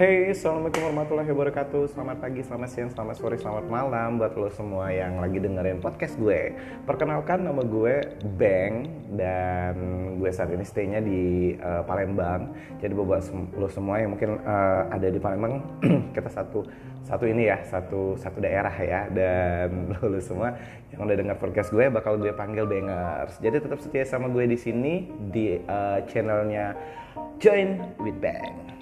Hey, Assalamualaikum warahmatullahi wabarakatuh. Selamat pagi, selamat siang, selamat sore, selamat malam Buat lo semua yang lagi dengerin podcast gue. Perkenalkan nama gue Bang Dan gue saat ini staynya di uh, Palembang. Jadi buat lo semua yang mungkin uh, ada di Palembang Kita satu satu ini ya, satu satu daerah ya. Dan lo, lo semua yang udah dengar podcast gue bakal gue panggil Bangers. Jadi tetap setia sama gue di sini Di uh, channelnya Join with Bang